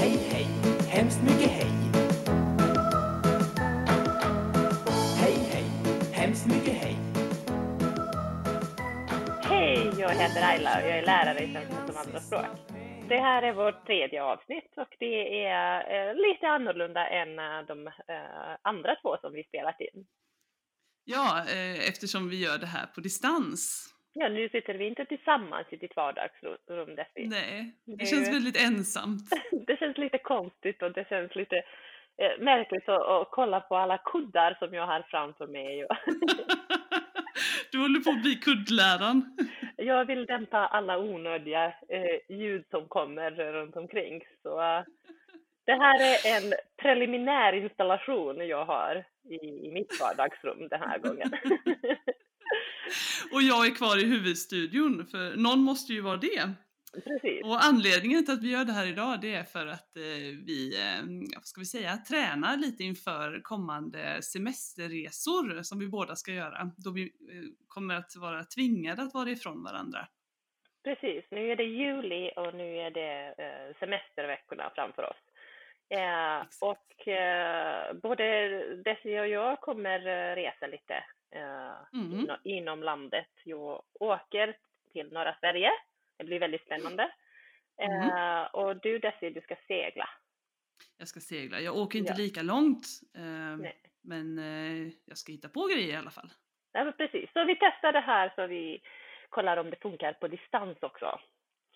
Hej, hej, hemskt mycket hej. Hej, hej, hemskt mycket hej. Hej, jag heter Ayla och jag är lärare i svenska som andraspråk. Det här är vårt tredje avsnitt och det är eh, lite annorlunda än eh, de eh, andra två som vi spelat in. Ja, eftersom vi gör det här på distans. Ja, nu sitter vi inte tillsammans i ditt vardagsrum Desi. Nej, det Det- känns väldigt ensamt. Det känns lite konstigt och det känns lite eh, märkligt att, att kolla på alla kuddar som jag har framför mig. Du håller på att bli kuddläraren. jag vill dämpa alla onödiga eh, ljud som kommer runt omkring. Så eh, det här är en preliminär installation jag har i, i mitt vardagsrum den här gången. Och jag är kvar i huvudstudion, för någon måste ju vara det. Precis. Och anledningen till att vi gör det här idag, det är för att eh, vi, eh, vad ska vi säga, tränar lite inför kommande semesterresor som vi båda ska göra. Då vi eh, kommer att vara tvingade att vara ifrån varandra. Precis, nu är det juli och nu är det eh, semesterveckorna framför oss. Eh, och eh, både Desi och jag kommer resa lite Mm. ino- inom landet. Jag åker till norra Sverige. Det blir väldigt spännande. Mm. Eh, och du Desi, du ska segla. Jag ska segla. Jag åker inte Ja. lika långt, eh, men eh, jag ska hitta på grejer i alla fall. Ja, precis, så vi testar det här så vi kollar om det funkar på distans också.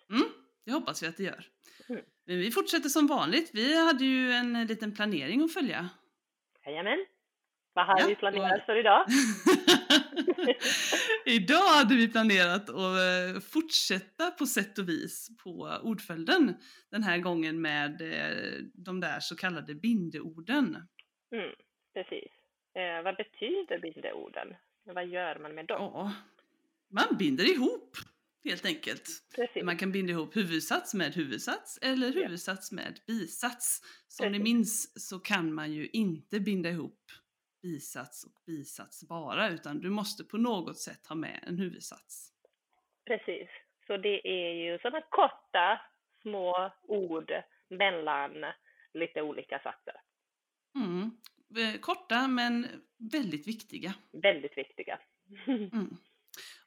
Mm, det hoppas vi att det gör. Mm. Men vi fortsätter som vanligt. Vi hade ju en liten planering att följa. Jajamän. Vad har Ja, vi planerat för idag? Idag hade vi planerat att eh, fortsätta på sätt och vis på ordföljden. Den här gången med eh, de där så kallade bindeorden. Mm, precis. Eh, vad betyder bindeorden? Vad gör man med dem? Ja, man binder ihop helt enkelt. precis. Man kan binda ihop huvudsats med huvudsats eller Ja. huvudsats med bisats. Som ni Precis. minns så kan man ju inte binda ihop bisats och bisats bara utan du måste på något sätt ha med en huvudsats. precis. Så det är ju sådana korta, små ord mellan lite olika satser. Mm. Eh, Korta men väldigt viktiga. Väldigt viktiga. Mm.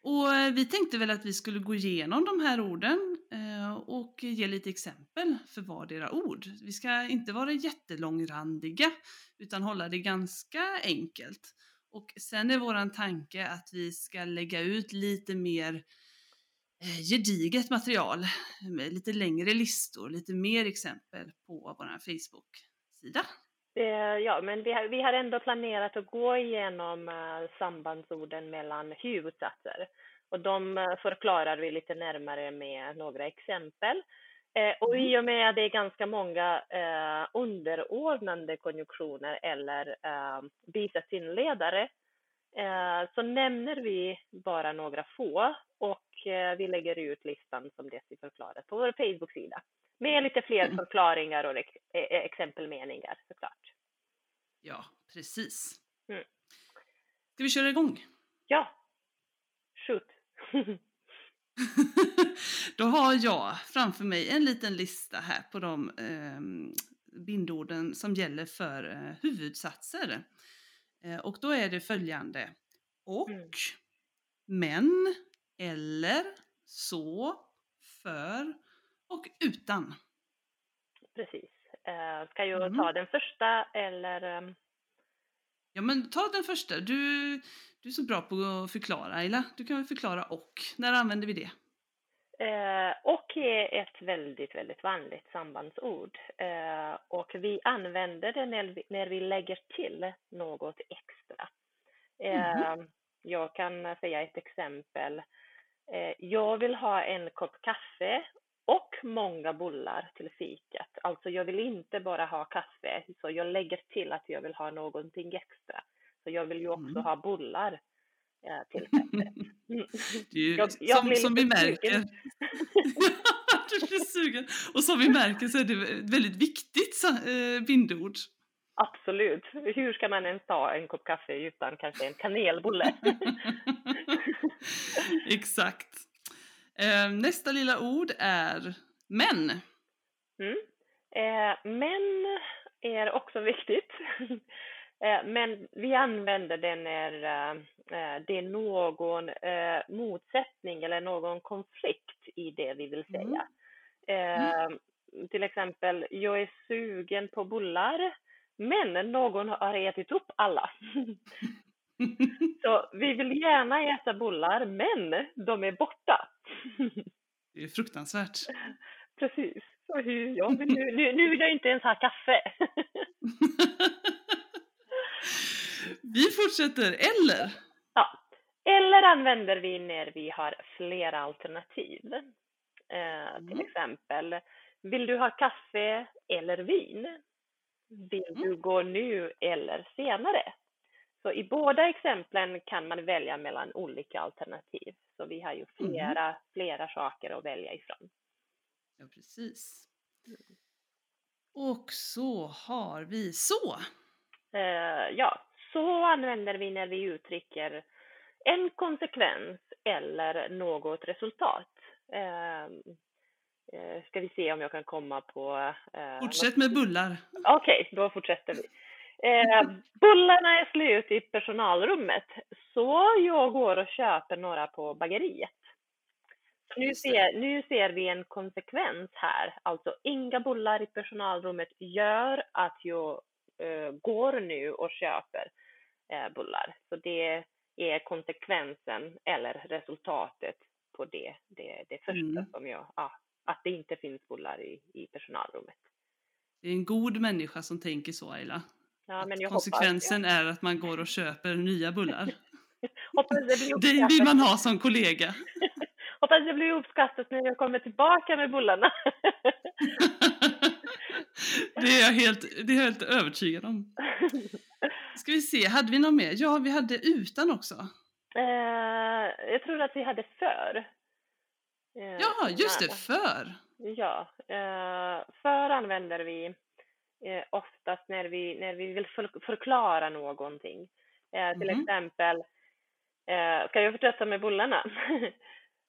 Och eh, vi tänkte väl att vi skulle gå igenom de här orden eh, och ge lite exempel för vardera ord. Vi ska inte vara jättelångrandiga utan hålla det ganska enkelt. Och sen är våran tanke att vi ska lägga ut lite mer eh, gediget material med lite längre listor, lite mer exempel på vår Facebook-sida. Det, ja, men vi har, vi har ändå planerat att gå igenom eh, sambandsorden mellan huvudsatser. Och de eh, förklarar vi lite närmare med några exempel. Eh, och i och med att det är ganska många eh, underordnande konjunktioner eller eh, bisatsinledare eh, så nämner vi bara några få och eh, vi lägger ut listan som Desi förklarat på vår Facebook-sida. Med lite fler Mm. förklaringar och ex- eh, exempelmeningar såklart. Ja, precis. Mm. Ska vi köra igång? Ja, shoot. Då har jag framför mig en liten lista här på de eh, bindorden som gäller för eh, huvudsatser. Eh, och då är det följande. Och, Mm. men, eller, så, för och utan. Precis. Eh, ska jag Mm. ta den första eller? ehm, Ja men ta den första. Du, du är så bra på att förklara Ayla. Du kan väl förklara och. När använder vi det? Eh, och är ett väldigt, väldigt vanligt sambandsord. Eh, och vi använder det när vi, när vi lägger till något extra. Eh, Jag kan säga ett exempel. Eh, jag vill ha en kopp kaffe och många bullar till fikat. Alltså jag vill inte bara ha kaffe, så jag lägger till att jag vill ha någonting extra. Så jag vill ju också Mm. ha bullar eh, till kaffet. Mm. Ju, Jag- jag som, som vi märker. du blir sugen. Och som vi märker så är det ett väldigt viktigt eh, bindord. Absolut. Hur ska man ens ta en kopp kaffe utan kanske en kanelbulle? Exakt. Eh, nästa lilla ord är men. Mm. Eh, men är också viktigt. Eh, men vi använder det när eh, det är någon eh, motsättning eller någon konflikt i det vi vill Mm. säga. Eh, Till exempel, jag är sugen på bullar, men någon har ätit upp alla. Så vi vill gärna äta bullar, men de är borta. Det är fruktansvärt. Precis. Så hur, ja, nu, nu, nu vill jag inte ens ha kaffe. Vi fortsätter, eller? ja. Eller använder vi när vi har flera alternativ. Eh, till Mm. exempel, vill du ha kaffe eller vin? Vill Mm. du gå nu eller senare? Så i båda exemplen kan man välja mellan olika alternativ. Så vi har ju Mm. flera, flera saker att välja ifrån. Ja, precis. Och så har vi så. Eh, ja, så använder vi när vi uttrycker en konsekvens eller något resultat. Eh, eh, ska vi se om jag kan komma på... Eh, Fortsätt med bullar. Okej, då fortsätter vi. Eh, bullarna är slut i personalrummet, så jag går och köper några på bageriet. Så nu, ser, nu ser vi en konsekvens här, alltså inga bullar i personalrummet gör att jag eh, går nu och köper eh, bullar. Så det är konsekvensen eller resultatet på det, det, det första Mm. som jag, ja, att det inte finns bullar i, i personalrummet. Det är en god människa som tänker så, Ayla. Ja, men konsekvensen är att man går och köper nya bullar. hoppas, hoppas det blir Det vill man ha som kollega. Hoppas det blir uppskattat när jag kommer tillbaka med bullarna. Det är jag helt, det är jag helt övertygad om. Ska vi se, hade vi något mer? Ja, vi hade utan också. Eh, jag tror att vi hade för. Eh, Ja, just det, för. Ja, eh, för använder vi eh, oftast när vi, när vi vill för, förklara någonting. Eh, till Mhm. exempel, eh, ska jag fortsätta med bullarna?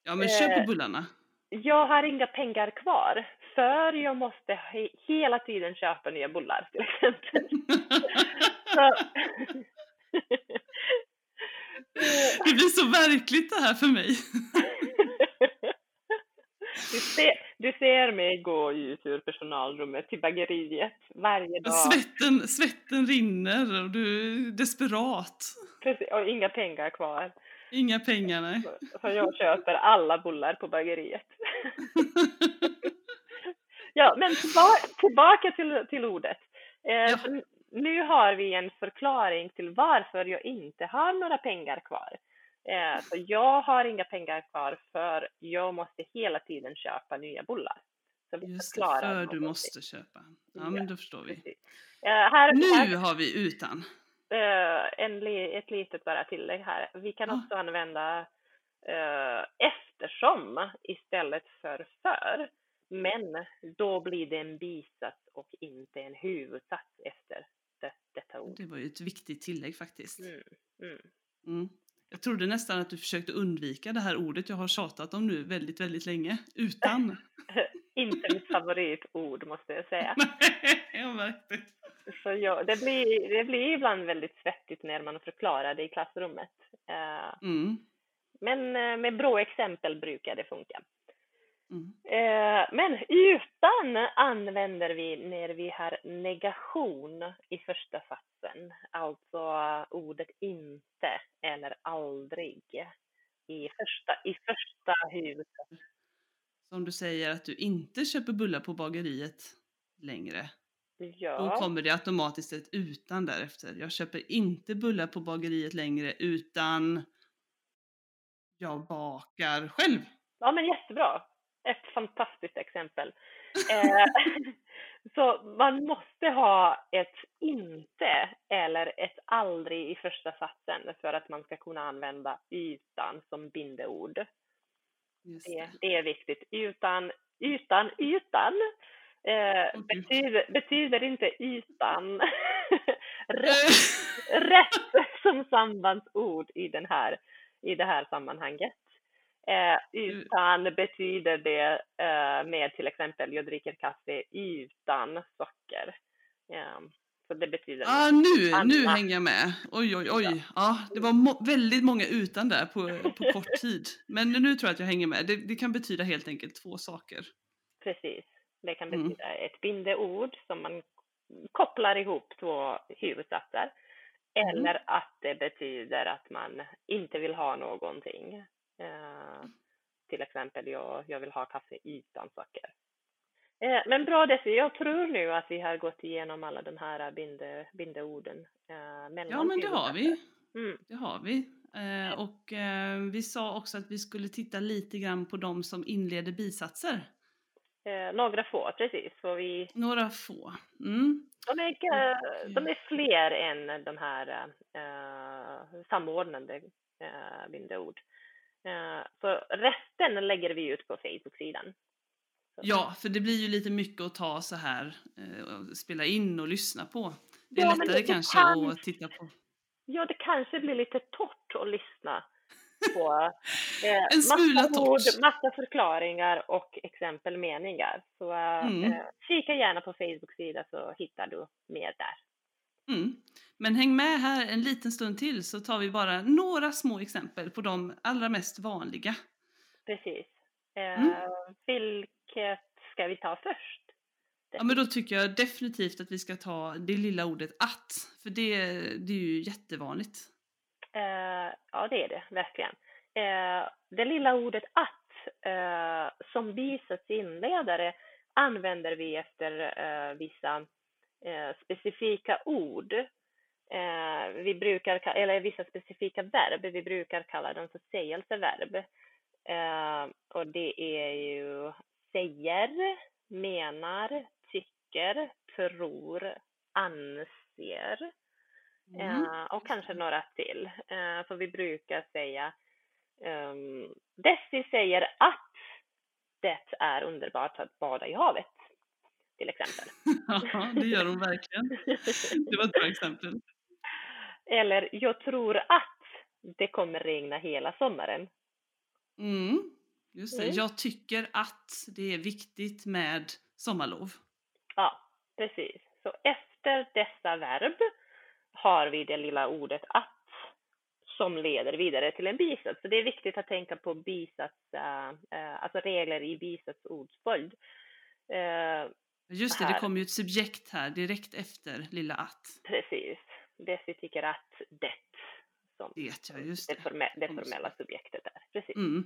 Ja, men köp Eh. bullarna. jag har inga pengar kvar, för jag måste he hela tiden köpa nya bullar till exempel. Så... Det blir så verkligt det här för mig. Du ser, du ser mig gå ut ur personalrummet till bageriet varje dag. Svetten, svetten rinner och du är desperat. Precis, och inga pengar kvar. Inga pengar, nej. Så- Så jag köper alla bullar på bageriet. Ja, men tillbaka, tillbaka till, till ordet. Eh, Ja. Nu har vi en förklaring till varför jag inte har några pengar kvar. Eh, så jag har inga pengar kvar för jag måste hela tiden köpa nya bullar. Så vi Just det, för du måste köpa. Ja, Ja, men då förstår vi. Eh, här, Nu här, har vi utan. eh, en, ett litet bara tillägg här. Vi kan Ja. också använda eh, eftersom istället för för. Men då blir det en bisats och inte en huvudsats efter det, detta ord. Det var ju ett viktigt tillägg faktiskt. Mm, mm. Mm. Jag trodde nästan att du försökte undvika det här ordet jag har tjatat om nu väldigt, väldigt länge. Utan. Inte mitt favoritord måste jag säga. jag märkte. Så ja, det, blir, det blir ibland väldigt svettigt när man förklarar det i klassrummet. Eh, Mm. men eh, med bra exempel brukar det funka. Mm. Eh, men utan använder vi när vi har negation i första satsen, alltså ordet inte eller aldrig i första, i första huvudsatsen. Som du säger att du inte köper bullar på bageriet längre. Då Ja, kommer det automatiskt ett utan därefter. Jag köper inte bullar på bageriet längre utan jag bakar själv. ja, men jättebra. Ett fantastiskt exempel. Eh, så man måste ha ett inte eller ett aldrig i första satsen för att man ska kunna använda utan som bindeord. Just Det, det. det är viktigt. Utan, utan, utan eh, betyder, betyder inte utan rätt, Eh, rätt som sambandsord i, den här, i det här sammanhanget. Eh, utan betyder det eh, med till exempel jag dricker kaffe utan socker. Eh, så det betyder Ah, nu, nu hänger jag med. Oj, oj, oj. Ja, det var må- väldigt många utan där på, på kort tid. Men nu tror jag att jag hänger med. Det, det kan betyda helt enkelt två saker. precis. Det kan Mm. betyda ett bindeord som man kopplar ihop två huvudsatser. Mm. Eller att det betyder att man inte vill ha någonting. Eh, till exempel, jag, jag vill ha kaffe utan socker. Eh, men bra Desi, jag tror nu att vi har gått igenom alla de här binde, bindeorden. Eh, Ja, men det har vi. Mm, Det har vi. Eh, och eh, vi sa också att vi skulle titta lite grann på de som inleder bisatser. några få, precis. För vi, Några få. Mm. de, är, de är fler än de här eh, samordnande eh, bindeord. Eh, så resten lägger vi ut på Facebook-sidan. Ja, för det blir ju lite mycket att ta så här, eh, och spela in och lyssna på. Det är Ja, lättare det- det kanske kan- att titta på. Ja, det kanske blir lite torrt att lyssna på. Eh, En smula massa ord, massa förklaringar och exempelmeningar. Så eh, Mm. eh, kika gärna på Facebook-sida så hittar du mer där. Mm. Men häng med här en liten stund till så tar vi bara några små exempel på de allra mest vanliga. Precis. Eh, Mm. Vilket ska vi ta först? Ja, men då tycker jag definitivt att vi ska ta det lilla ordet att, för det, det är ju jättevanligt. Eh, ja, det är det verkligen. Eh, det lilla ordet att eh, som bisats inledare använder vi efter eh, vissa eh, specifika ord. Eh, vi brukar, ka- eller vissa specifika verb, vi brukar kalla dem för sägelseverb. Eh, och det är ju säger, menar, tycker, tror, anser. Mm. Eh, och kanske några till. För vi brukar säga um, Desi säger att det är underbart att bada i havet. Till exempel. Ja, det gör hon verkligen. Det var ett bra exempel. Eller jag tror att det kommer regna hela sommaren. Mm. Just det. Mm. Jag tycker att det är viktigt med sommarlov. Ja, precis. Så efter dessa verb har vi det lilla ordet att som leder vidare till en bisats. Så det är viktigt att tänka på bisats, eh, eh, alltså regler i bisatsordsföljd. Uh, Just det, det Här. kommer ju ett subjekt här direkt efter lilla att. precis. Desi tycker att det som Det, ja, just det, det. forme- det formella subjektet är. Precis. Mm.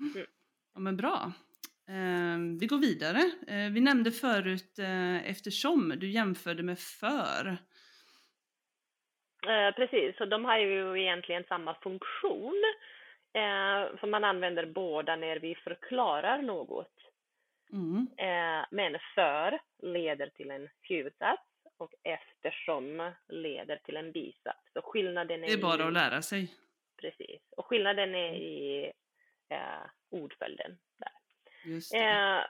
Mm. Ja, men bra. Eh, vi går vidare. Eh, vi nämnde förut eh, eftersom du jämförde med för. Eh, precis, så de har ju egentligen samma funktion. Eh, för man använder båda när vi förklarar något. Mm. Eh, men för leder till en huvudsats och eftersom leder till en bisats. Så skillnaden är, Det är bara i, att lära sig. Precis. Och skillnaden är i eh, ordföljden. Där. Just det. Eh,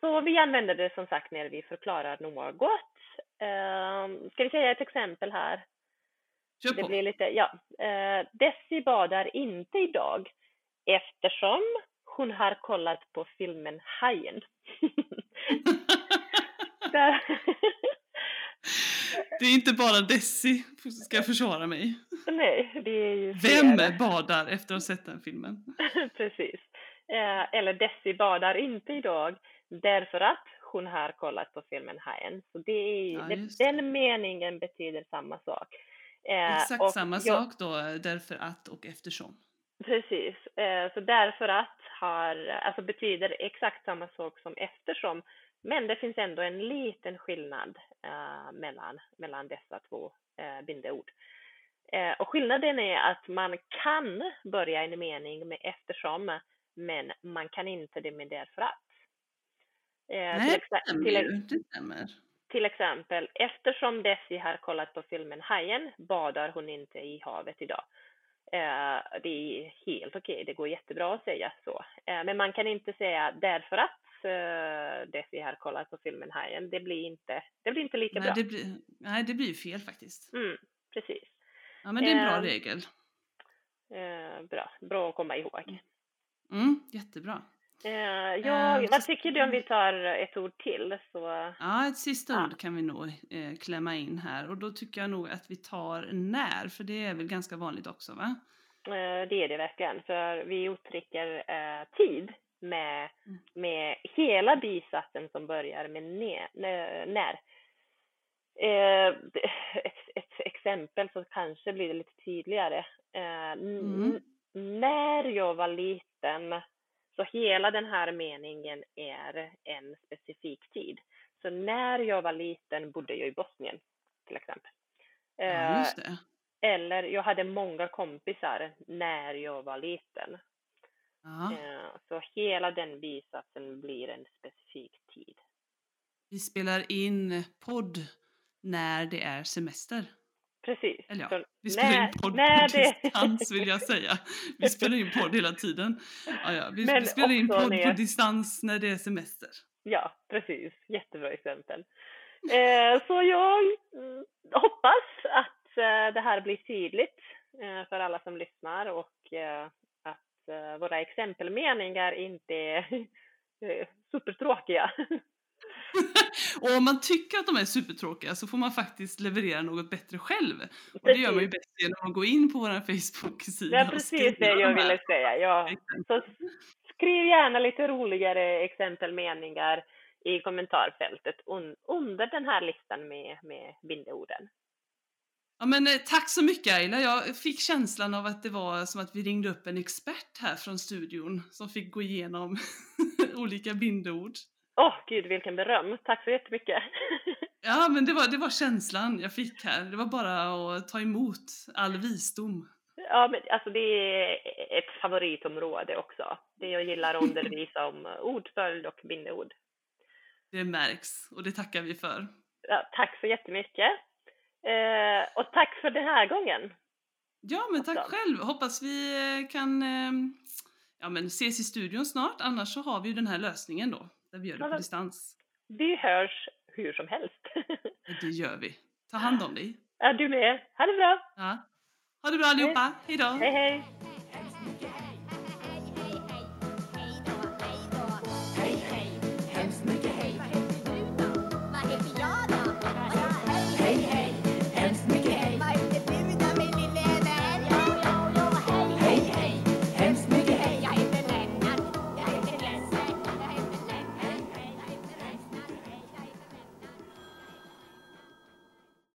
så vi använder det som sagt när vi förklarar något. Eh, ska vi säga ett exempel här? Kör Det på. blir lite, ja. Eh, Desi badar inte idag eftersom hon har kollat på filmen Hajen. Där- det är inte bara Desi ska försvara mig. Nej, det är ju Vem flera. badar efter att ha sett den filmen? Precis. Eh, eller Desi badar inte idag därför att hon har kollat på filmen Hajen. Så det är, Ja, det, den meningen betyder samma sak. Eh, Exakt samma jag- sak då, därför att och eftersom. Precis, eh, så därför att har, alltså betyder exakt samma sak som eftersom, men det finns ändå en liten skillnad eh, mellan, mellan dessa två eh, bindeord. Eh, och skillnaden är att man kan börja en mening med eftersom, men man kan inte det med därför att. Eh, Nej, till, exa- till, stämmer. till exempel, eftersom Desi har kollat på filmen Hajen badar hon inte i havet idag. Eh, det är helt okej, det går jättebra att säga så. Eh, men man kan inte säga därför att eh, Desi har kollat på filmen Hajen. Det blir inte, det blir inte lika Nej bra. det, blir, nej, det blir fel faktiskt. Mm, precis. Ja, men det är en bra Ehm, regel. Eh, bra, bra att komma ihåg. Mm, jättebra. Eh, jag, vad tycker du om vi tar ett ord till? Så, Ja, ett sista Ja. ord kan vi nog eh, klämma in här och då tycker jag nog att vi tar när, för det är väl ganska vanligt också va? det är det verkligen, för vi uttrycker eh, tid med, Mm. med hela bisatsen som börjar med ne, nä- när. Eh, ett, ett exempel så kanske blir det lite tydligare. Eh, Mm. När jag var liten, så hela den här meningen är en specifik tid. Så när jag var liten bodde jag i Bosnien, till exempel. Ja, Eh, det. eller jag hade många kompisar när jag var liten. Ja. Eh, Så hela den bisatsen blir en specifik tid. Vi spelar in podd när det är semester. Precis. Eller ja, vi spelar när- in podd på det- distans vill jag säga. Vi spelar in podd hela tiden. Ja, ja. Vi, vi spelar in podd på distans när det är semester. Ja, precis. Jättebra exempel. Eh, Så jag mm, hoppas att eh, det här blir tydligt eh, för alla som lyssnar och våra exempelmeningar inte är eh, supertråkiga. Och om man tycker att de är supertråkiga så får man faktiskt leverera något bättre själv. Och det gör man ju bäst genom att gå in på vår Facebook-sida. Det är och precis det de jag här ville säga. Ja. Så skriv gärna lite roligare exempelmeningar i kommentarfältet un under den här listan med, med bindeorden. Ja, men eh, tack så mycket Ayla. Jag fick känslan av att det var som att vi ringde upp en expert här från studion som fick gå igenom olika bindeord. Åh, gud vilken beröm. Tack så jättemycket. Ja, men det var, det var känslan jag fick här. Det var bara att ta emot all visdom. ja, men alltså det är ett favoritområde också. Det jag gillar att undervisa om ordföljd och bindeord. Det märks och det tackar vi för. Ja, tack så jättemycket. Eh, och tack för den här gången. Ja, men tack Också. själv. Hoppas vi eh, kan eh, ja, men ses i studion snart. Annars så har vi ju den här lösningen då, där vi gör det på men- distans. Vi hörs hur som helst. Det gör vi. Ta hand om dig. ja, du med. Ha det bra. Ja. Ha det bra allihopa. Hej då! Hej, hej.